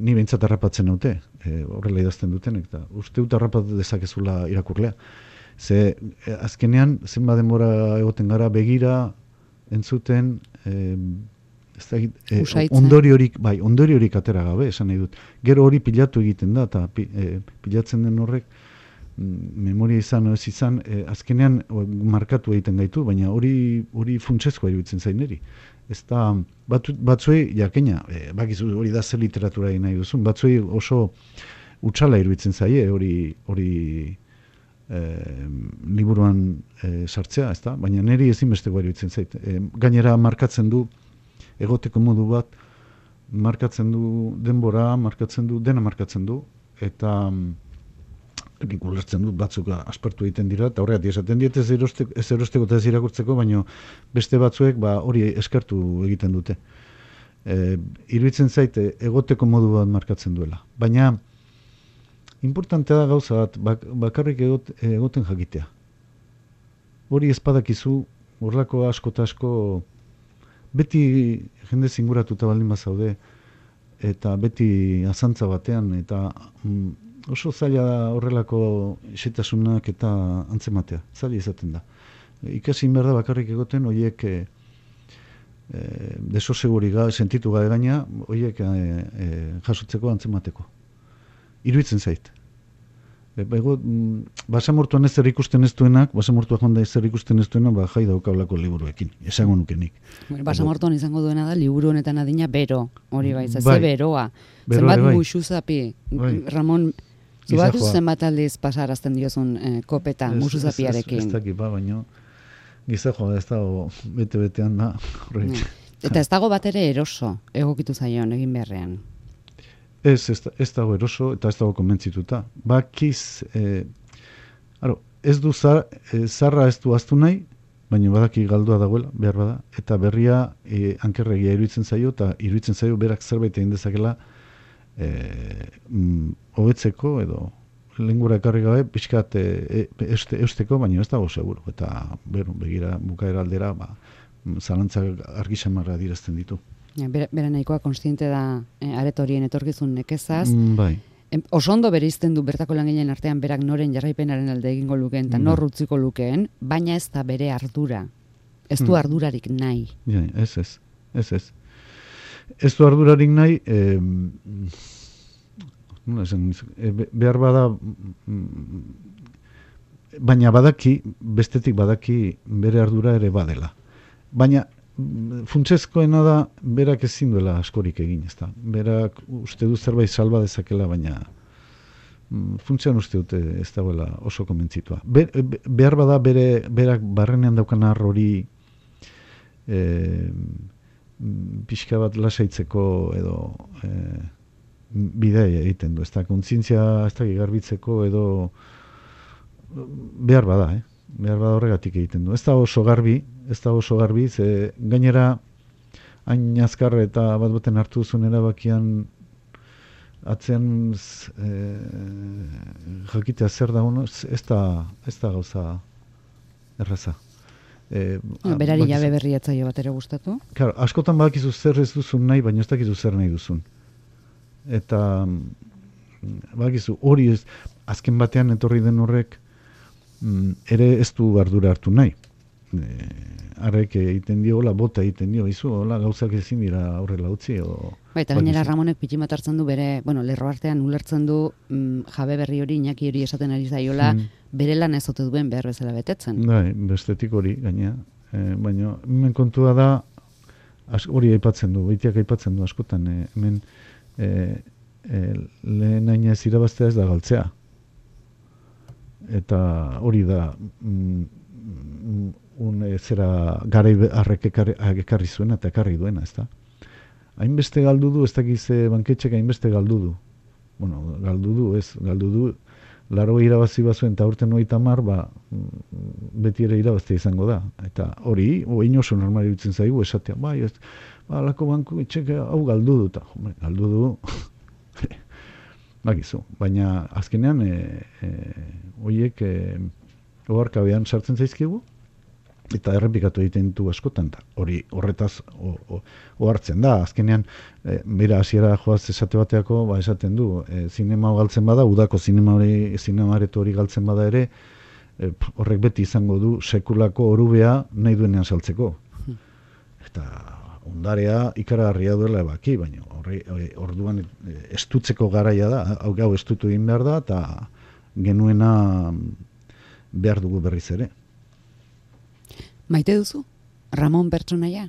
ni behintzat harrapatzen naute e, horrela idazten duten eta uste dut harrapatu dezakezula irakurlea. Ze e, azkenean zenba denbora egoten gara begira entzuten eh, ez da, eh, ondori horik, bai, ondori horik atera gabe, esan nahi dut. Gero hori pilatu egiten da, eta eh, pilatzen den horrek, mm, memoria izan, ez izan, eh, azkenean markatu egiten gaitu, baina hori hori funtsezkoa iruditzen zaineri. Ez da, bat, batzuei, jakena, eh, bakizu hori da zer literatura nahi duzun, batzuei oso utxala iruditzen zaie, hori hori e, liburuan e, sartzea, ez da? Baina niri ezin beste iruditzen zait. E, gainera markatzen du, egoteko modu bat, markatzen du denbora, markatzen du, dena markatzen du, eta nik ulertzen dut batzuk aspertu egiten dira, eta horregat esaten diet ez erosteko, ez erosteko eta ez irakurtzeko, baina beste batzuek ba, hori eskertu egiten dute. E, iruditzen zaite egoteko modu bat markatzen duela. Baina, importantea da gauza bat, bak, bakarrik egot, egoten jakitea. Hori ezpadakizu, horlako asko eta asko beti jende zinguratuta baldin bazaude, eta beti azantza batean, eta mm, oso zaila da horrelako esetasunak eta antzematea, zaila izaten da. Ikasi behar da bakarrik egoten, horiek e, e, deso seguri ga, sentitu gabe gaina, horiek e, e, jasotzeko antzemateko. Iruitzen zait. E, Bego, mm, basamortuan ez ikusten ez duenak, basamortuak honda ez zer ikusten ez duenak, ba, jai daukablako liburuekin, esango nukenik. Bueno, basamortuan izango duena da, liburu honetan adina bero, hori bai, ze Bai. beroa. Beroa Zenbat bai. muxu zapi, Bai. Ramon, zubatu zenbat aldiz pasarazten diozun eh, kopeta, Ez- musu ez- Ez, ez ba, baino, gizajoa ez dago bete-betean da, horrek. Eta ez dago bat ere eroso, egokitu zaion, egin beharrean. Ez, ez, ez dago eroso eta ez dago konbentzituta. Bakiz, eh, aro, ez du zar, eh, zarra ez du aztu nahi, baina badaki galdua dagoela, behar bada, eta berria eh, ankerregia iruditzen zaio, eta iruditzen zaio berak zerbait egin dezakela eh, mm, hobetzeko edo lengura ekarri gabe, pixkat eh, e, euste, eusteko, baina ez dago seguro. Eta, bero, begira, bukaera aldera, ba, mm, zalantzak argi samarra dirazten ditu. Ja, bera, bera nahikoa konstiente da eh, aretorien etorkizun nekezaz. Mm, bai. Oso ondo bereizten du bertako langileen artean berak noren jarraipenaren alde egingo lukeen eta Bai. nor utziko lukeen, baina ez da bere ardura. Ez du Hmm. ardurarik nahi. Ja, ez ez, ez ez. Ez du ardurarik nahi, eh, nola esan, be- behar bada, mm, baina badaki, bestetik badaki bere ardura ere badela. Baina mm, funtsezkoena da berak ezin duela askorik egin, ezta. Berak uste du zerbait salba dezakela, baina mm, funtzean uste dute ez dagoela oso komentzitua. Be, be- behar bada bere, berak barrenean daukan ar hori e, pixka bat lasaitzeko edo e, bidea egiten du, ez da, kontzientzia ez da garbitzeko edo behar bada, eh? Behar bada horregatik egiten du. Ez da oso garbi, ez da oso garbi, ze gainera hain azkar eta bat baten hartu zuen erabakian atzean z- e, jakitea zer da ono, ez da, ez da gauza erraza. E, Ja, berari bakizu- jabe berri etzaio bat ere gustatu. Claro, askotan badakizu zer ez duzun nahi, baina ez dakizu zer nahi duzun. Eta mm, badakizu hori ez, azken batean etorri den horrek ere ez du ardura hartu nahi. E, arrek egiten dio, hola, bota egiten dio, izu, hola, gauzak ezin dira horrela utzi, o... Bai, eta gainera. Ramonek pitxin bat hartzen du bere, bueno, lerro artean ulertzen du mm, jabe berri hori, inaki hori esaten ari zaiola, Mm. bere lan ez ote duen behar bezala betetzen. Bai, bestetik hori, gaina. E, baina, hemen kontua da, as, hori aipatzen du, baitiak aipatzen du askotan, e, hemen e, e, lehen aina ez irabaztea ez da galtzea. Eta hori da, mm, mm, un, e, zera garai harrek ekarri, zuena eta ekarri duena, ez da? Hainbeste galdu du, ez dakize banketxek hainbeste galdu du. Bueno, galdu du, ez, galdu du, laro irabazi bazuen eta urten hogeita hamar, ba, mm, beti ere irabaztea izango da. Eta hori, oin oso normal iruditzen zaigu esatea, bai, ez, ba, lako banku etxek hau galdu du, eta, galdu du, bakizu, baina azkenean, e, e, oiek, e, oharkabean sartzen zaizkigu, eta errepikatu egiten ditu askotan da. Hori horretaz ohartzen da. Azkenean e, bera hasiera joaz esate bateako ba esaten du, e, zinema galtzen bada, udako zinema hori zinema areto hori galtzen bada ere, e, horrek beti izango du sekulako orubea nahi duenean saltzeko. Eta ondarea ikaragarria duela ebaki, baina horri, orduan e, estutzeko garaia da, hau gau estutu egin behar da, eta genuena mm, behar dugu berriz ere. Maite duzu? Ramon pertsonaia?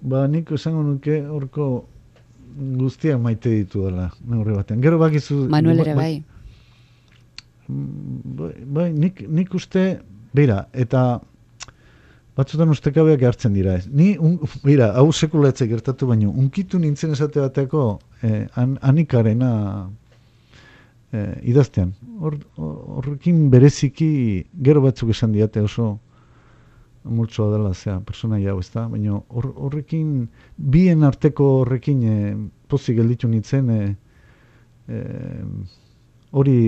Ba, nik esango nuke horko guztiak maite ditu dela, neurri batean. Gero bakizu... Manuel ere bai. Mm, Bai, bai nik, nik uste, bera, eta batzutan ustekabeak hartzen dira. Ni, un, bera, hau sekulatze gertatu baino, unkitu nintzen esate bateako eh, an, anikarena eh, idaztean. Hor, horrekin bereziki gero batzuk esan diate oso multzoa dela, zea, persona hau, ez da? Baina hor, horrekin, bien arteko horrekin e, pozik gelditu nintzen, e, e, hori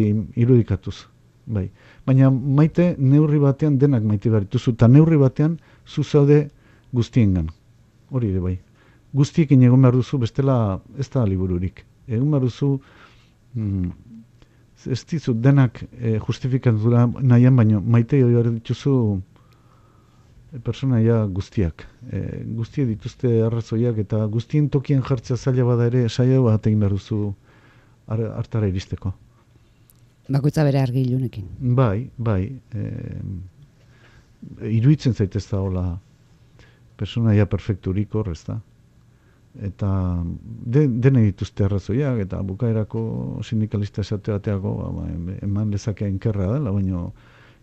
irudikatuz. Bai. Baina maite neurri batean denak maite behar dituzu, eta neurri batean zu zaude guztiengan. hori ere bai. Guztiekin egon behar duzu, bestela ez da libururik. Egon behar duzu, mm, ez dizu denak e, justifikatura nahian, baino maite hori behar dituzu e, personaia guztiak. E, guztie dituzte arrazoiak eta guztien tokien jartzea zaila bada ere, saia bat egin behar duzu hartara iristeko. Bakoitza bere argi ilunekin. Bai, bai. E, iruitzen zaitez da hola personaia perfekturik horrez da. Eta de, dene dituzte arrazoiak eta bukaerako sindikalista esate bateako ba, eman lezakea inkerra dela, baina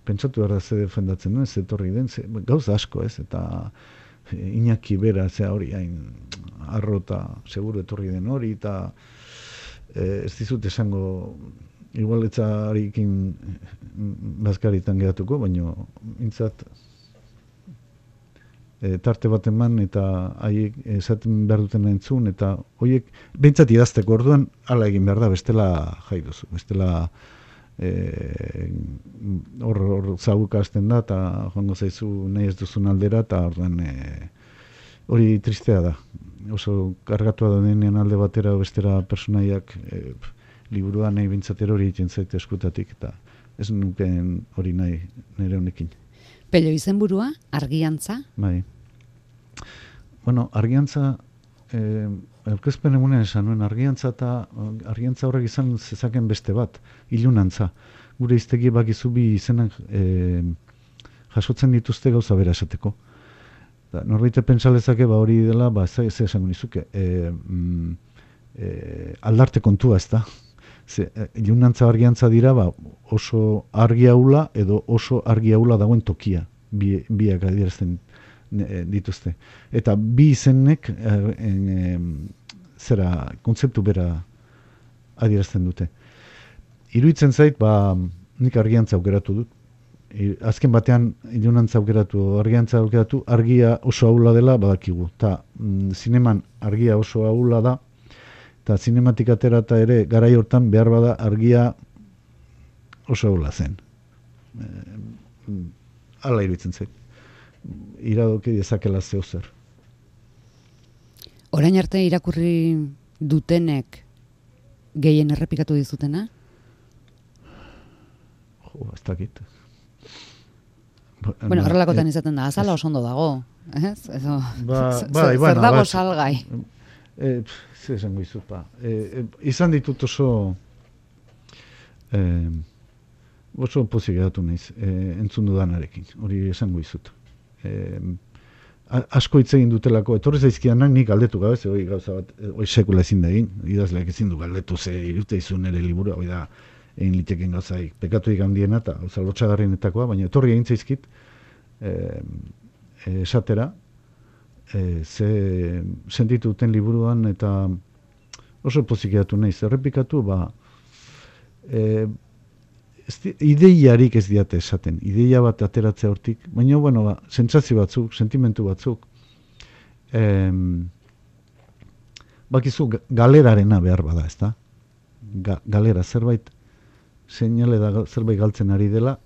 pentsatu behar da ze defendatzen duen, ze torri den, ze, gauza asko ez, eta e, inaki bera ze hori hain arrota seguru etorri den hori, eta e, ez dizut esango igualetzarikin bazkaritan geratuko, baina intzat e, tarte bat eman eta haiek esaten behar duten entzun eta horiek behintzat idazteko. Orduan hala egin behar da bestela jai duzu, bestela e, hor, hor zaguka da eta joango zaizu nahi ez duzun aldera eta orduan e, hori tristea da. Oso kargatua da denean alde batera bestera personaiak e, liburuan nahi bintzatero hori egiten zaite eskutatik, eta ez nuken hori nahi nire honekin. Pello izenburua, argiantza? Bai. Bueno, argiantza, eh, elkezpen egunen esan nuen, argiantza eta argiantza horrek izan zezaken beste bat, ilunantza. Gure iztegi bakizu bi izenak eh, jasotzen dituzte gauza bera esateko. Da, norbaite pentsalezake ba hori dela, ba ez esango nizuke, e, mm, e, aldarte kontua ez da, Ze, e, ilunantza argiantza dira, ba, oso argi haula edo oso argi haula dagoen tokia, bi, biak adierazten e, dituzte. Eta bi izenek, e, zera, kontzeptu bera adierazten dute. Iruitzen zait, ba, nik argiantza aukeratu dut. azken batean, ilunantza aukeratu, argiantza aukeratu, argia oso haula dela badakigu. Ta, mm, zineman argia oso haula da, eta zinematik atera eta ere garai hortan behar bada argia oso hola zen. E, ala iruditzen zait. Iradoki dezakela zeo zer. Orain arte irakurri dutenek gehien errepikatu dizutena? Jo, ez dakit. Bueno, horrelakotan eh, izaten da, azala oso ondo dago. Ez? Ezo, ba, bai, zer dago salgai? E, esango izut, ba. E, e, izan ditut oso e, oso pozik edatu naiz e, entzun dudanarekin, hori esango izut. E, asko hitz egin dutelako, etorri zaizkianak nik galdetu gabe, hori gauza bat, hori sekula ezin da egin, idazleak ezin du galdetu ze irute izun ere liburu, hori da, egin liteken gauzaik, pekatu handiena eta gauza lotxagarrienetakoa, baina etorri egin zaizkit, e, esatera, e, ze sentitu duten liburuan eta oso pozikiatu nahi, zerrepikatu, ba, e, ideiarik ez diate esaten, ideia bat ateratzea hortik, baina, bueno, ba, sentsazio batzuk, sentimentu batzuk, e, bakizu galerarena behar bada, ez da? galera, zerbait, seinale da zerbait galtzen ari dela,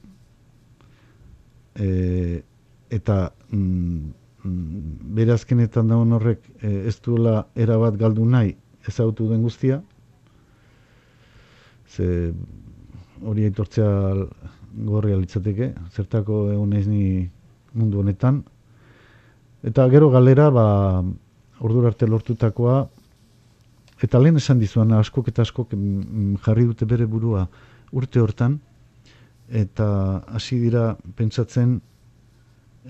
e, eta Mm, bere azkenetan daun horrek e, ez duela erabat galdu nahi ezautu den guztia, ze hori aitortzea gorri litzateke, zertako egun ez ni mundu honetan. Eta gero galera, ba, ordur arte lortutakoa, eta lehen esan dizuan askok eta askok mm, jarri dute bere burua urte hortan, eta hasi dira pentsatzen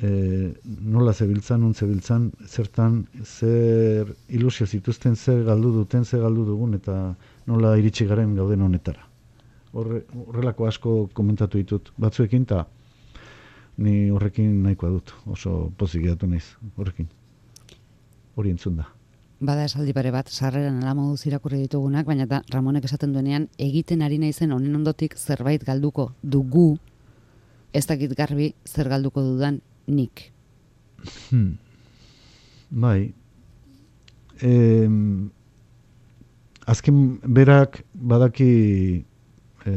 e, nola zebiltzan, nun zebiltzan, zertan, zer ilusio zituzten, zer galdu duten, zer galdu dugun, eta nola iritsi garen gauden honetara. Horre, horrelako asko komentatu ditut batzuekin, eta ni horrekin nahikoa dut, oso pozik edatu naiz, horrekin. Hori entzun da. Bada esaldi pare bat, sarreran ala moduz irakurri ditugunak, baina eta Ramonek esaten duenean, egiten ari naizen honen ondotik zerbait galduko dugu, ez dakit garbi zer galduko dudan nik. Hmm. Bai. E, azken berak badaki e,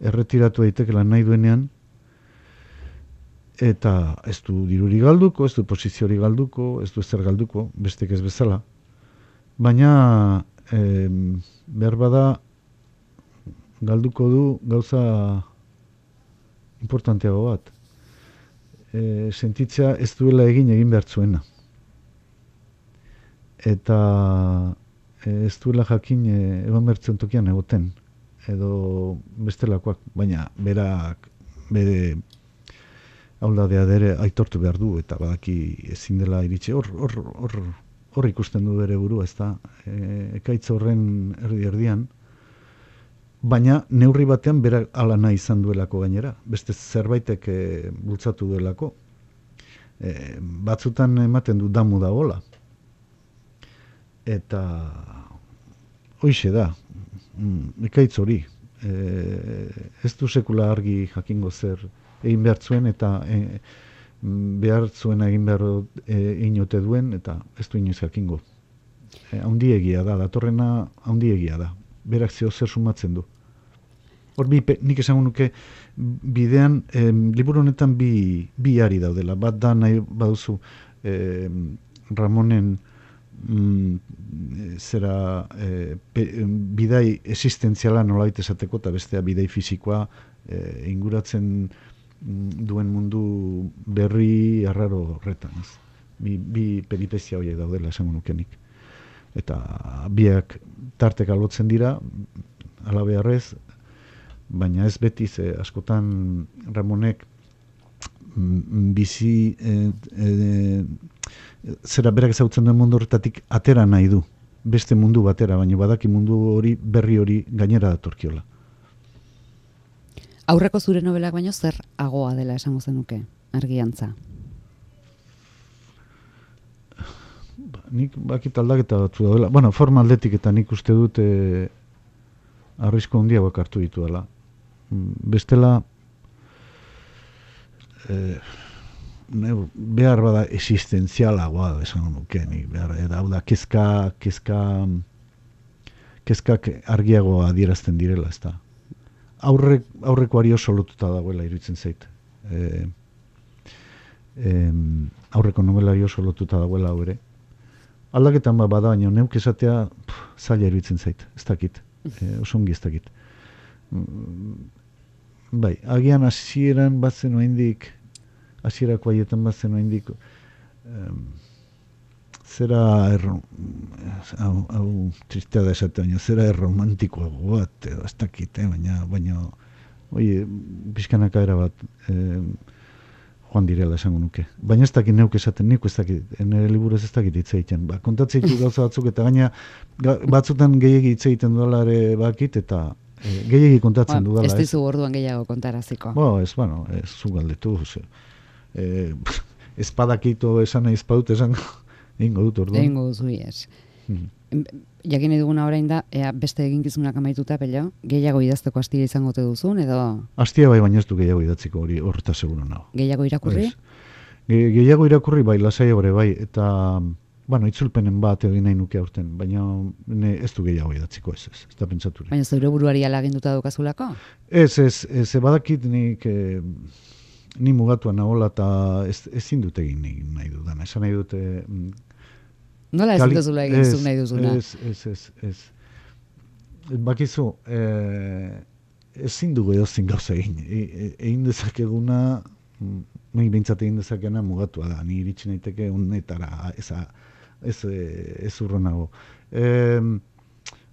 erretiratu daiteke lan nahi duenean eta ez du diruri galduko, ez du posiziori galduko, ez du ezer galduko, bestek ez bezala. Baina, e, behar bada, galduko du gauza importanteago bat. E, sentitzea ez duela egin egin behar zuena. Eta e, ez duela jakin e, egon behar tokian egoten. Edo bestelakoak, baina berak bere aldadea dere aitortu behar du eta badaki ezin dela iritsi hor hor hor hor ikusten du bere burua ezta e, ekaitz horren erdi erdian baina neurri batean bera ala nahi izan duelako gainera beste zerbaitek e, bultzatu duelako e, batzutan ematen du damu da gola eta hoixe da mm, ekaitz hori e, ez du sekula argi jakingo zer egin behar zuen eta e, behar zuen egin behar inote duen eta ez du inoiz jakingo. E, egia da, datorrena haundi egia da. Berak zeo zer sumatzen du. Hor bi, nik esango nuke bidean, e, liburu honetan bi, bi ari daudela. Bat da nahi baduzu e, Ramonen mm, zera e, bidai existentziala nolait esateko eta bestea bidai fisikoa e, inguratzen Mm, duen mundu berri arraro horretan. Ez. Bi, bi peripezia horiek daudela esango nukenik. Eta biak tartek alotzen dira, alabearrez, baina ez beti ze askotan Ramonek mm, bizi e, e, zera berak ezautzen duen mundu horretatik atera nahi du beste mundu batera, baina badaki mundu hori berri hori gainera datorkiola. Aurreko zure novelak baino zer agoa dela esango zenuke, argiantza? Ba, nik bakit aldaketa batzu daudela. Bueno, forma aldetik eta nik uste dut e, arrisko handiagoak hartu ditu dela. Mm, bestela, e, ne, behar bada existenzialagoa esan nuke, nik behar, eta hau da, kezka, kezka, kezkak argiagoa adierazten direla, ez da aurre, aurrekoari oso lotuta dagoela iruditzen zait. E, e, aurreko novelari oso lotuta dagoela hau ere. Aldaketan ba, bada baina neuk esatea zaila iruditzen zait, ez dakit, e, oso ongi ez dakit. Bai, agian hasieran batzen oaindik, hasierako haietan batzen oaindik, zera erro, hau, hau tristea da esate, baina zera erromantikoa bat, edo ez dakit, eh? baina, baina, oie, pixkanaka era bat, eh, joan direla esango nuke. Baina ez dakit neuk esaten, nik ez dakit, nire liburu ez dakit hitz egiten. Ba, kontatzen gauza batzuk, eta gaina batzutan gehiagi hitz egiten duela ere bakit, eta e, gehiagi kontatzen ba, dudala. Ez dizu orduan gehiago kontaraziko. Ba, ez, bueno, ez zu galdetu. Eh, espadakito esan nahi espadut esan Eingo dut orduan. Eingo duzu, yes. Hmm. Jakin eduguna orain da, ea beste eginkizunak amaituta, pello, gehiago idazteko astia izango te duzun, edo... Astia bai, baina ez du gehiago idatziko hori horreta seguro nago. Gehiago irakurri? Ge, gehiago irakurri bai, lasai gore bai, eta, bueno, itzulpenen bat egin nahi nuke aurten, baina ne, ez du gehiago idatziko ez, ez, ez da pentsatu. Baina zeure buruari alaginduta dukazulako? Ez, ez, ez, ez badakit nik... Eh, ni mugatua nagola eta ez, ezin dut egin nahi dudan. Esan nahi dute... Mm, Nola ezin duzula egin zu nahi duzuna? Ez, ez, ez, ez. Bakizu, eh, ezin dugu edozin gauza egin. E, e, egin dezakeguna, mm, nahi bintzat egin dezakena mugatua da. Ni iritsi naiteke unetara, ez, ez, ez urro nago. Eh,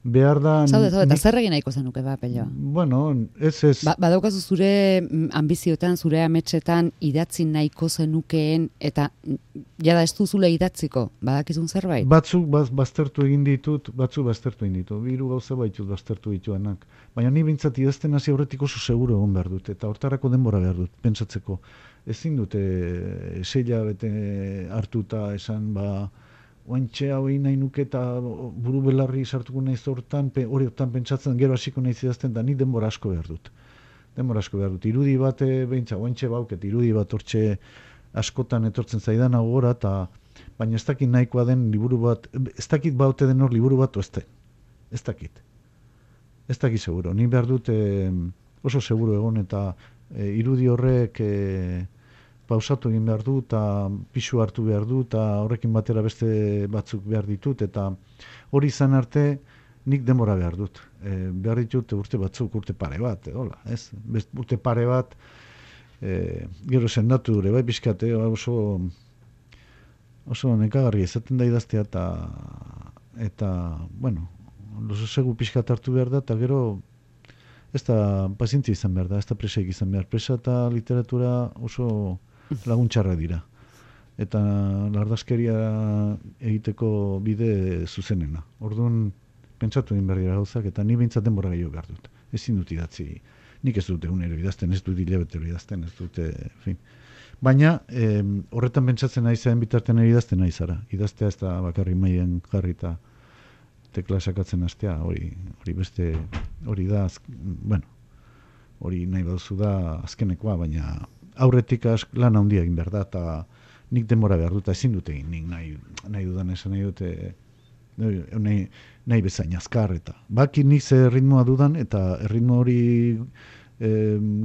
behar da... Zaude, zaude, eta zer egin nahiko zenuke, ba, pello? Bueno, ez ez... Ba, badaukazu zure mm, ambizioetan, zure ametsetan idatzi nahiko zenukeen, eta mm, jada ez duzule idatziko, badakizun zerbait? Batzuk baz, baztertu egin ditut, batzuk baztertu egin ditut, biru gauza baitut baztertu dituanak. Baina ni bintzat idazten hasi aurretik oso seguro egon behar dut, eta hortarako denbora behar dut, pentsatzeko. Ezin dute, seila bete hartuta esan, ba, oantxe egin nahi nuke eta buru belarri sartuko nahi zortan, pe, hori otan pentsatzen gero hasiko nahi zidazten da ni denbora asko behar dut. Denbora asko behar dut. Irudi bat, behintza, oantxe bauket, irudi bat hortxe askotan etortzen zaidan agora, eta baina ez dakit nahikoa den liburu bat, ez dakit baute den hor liburu bat, ez, ez dakit. Ez dakit seguro. Ni behar dut oso seguro egon eta e, irudi horrek e, pausatu egin behar du, eta pisu hartu behar du, eta horrekin batera beste batzuk behar ditut, eta hori izan arte nik demora behar dut. E, behar ditut urte batzuk, urte pare bat, e, hola, ez? Best, urte pare bat, e, gero sendatu dure, bai pixkate, oso, oso nekagarri ezaten da idaztea, eta, eta bueno, loso segu pixkat hartu behar da, eta gero ez da pazientzia izan behar da, ez da presaik izan behar. Presa eta literatura oso laguntxarra dira. Eta lardaskeria egiteko bide zuzenena. Orduan, pentsatu egin dira gauzak, eta ni bintzat denbora gehiago behar dut. Ezin dut idatzi, nik ez dute unero idazten, ez dut hilabetero idazten, ez dute, fin. Baina, eh, horretan pentsatzen nahi zen bitartean idazten nahi zara. Idaztea ez da bakarri maien jarri eta tekla sakatzen astea, hori, hori beste, hori da, bueno, hori nahi baduzu da azkenekoa, baina aurretik ask lan handia egin behar da, eta nik denbora behar dut, ezin dut egin, nik nahi, nahi dudan esan nahi dute, nahi, nahi bezain azkar, eta baki nik ze ritmoa dudan, eta ritmo hori e,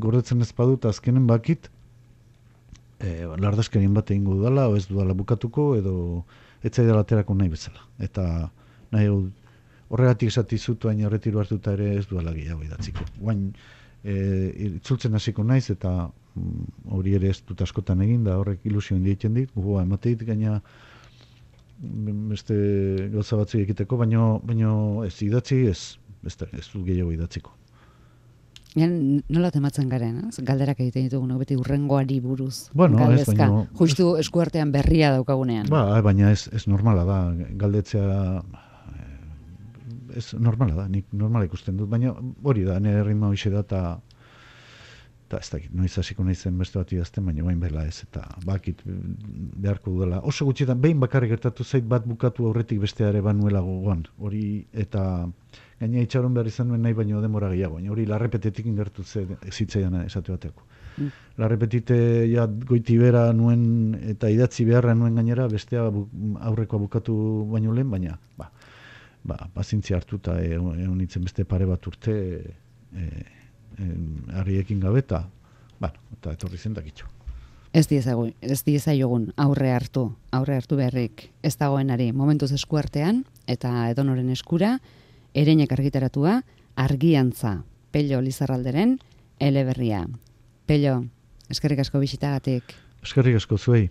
gordetzen ez badut, azkenen bakit, e, lardaskerien bat egingo dudala, ez dudala bukatuko, edo etzaidala aterako nahi bezala. Eta nahi horregatik esati zutu hain horretiru hartuta ere ez duela gehiago idatziko. Guain, e, itzultzen hasiko naiz eta hori ere ez dut askotan egin da horrek ilusio egiten dit, gogoa emate dit gaina mm, beste gauza batzuk egiteko, baino, baino ez idatzi ez, ez, ez du gehiago idatziko. Ja, nola tematzen garen, ez? galderak egiten ditugu, beti urrengoari buruz. Bueno, ez, baino, Justu eskuartean berria daukagunean. Ba, baina ez, ez normala da, galdetzea ez normala da, nik normala ikusten dut, baina hori da, nire ritmo hoxe da, eta eta ez dakit, noiz hasiko nahi zen beste bat idazten, baina bain bela ez, eta bakit beharko dudala. Oso gutxitan, behin bakarrik gertatu zait bat bukatu aurretik beste ere banuela gogoan, hori, eta gaina itxaron behar izan nuen nahi baino demora gehiago, baina hori larrepetetik ingertu zitzaidan esate bateko. Mm. Larrepetite ja goiti bera nuen eta idatzi beharra nuen gainera, bestea aurrekoa bukatu baino lehen, baina, ba, ba, bazintzi hartu eta egon e, beste pare bat urte e, e, harriekin gabe eta bueno, eta etorri zen dakitxo. Ez diezagun, ez diezaiogun aurre hartu, aurre hartu beharrik ez dagoenari momentuz eskuartean eta edonoren eskura, ereinek argitaratua, argiantza, pello lizarralderen, eleberria. Pello, eskerrik asko bisitagatik. Eskerrik asko zuei.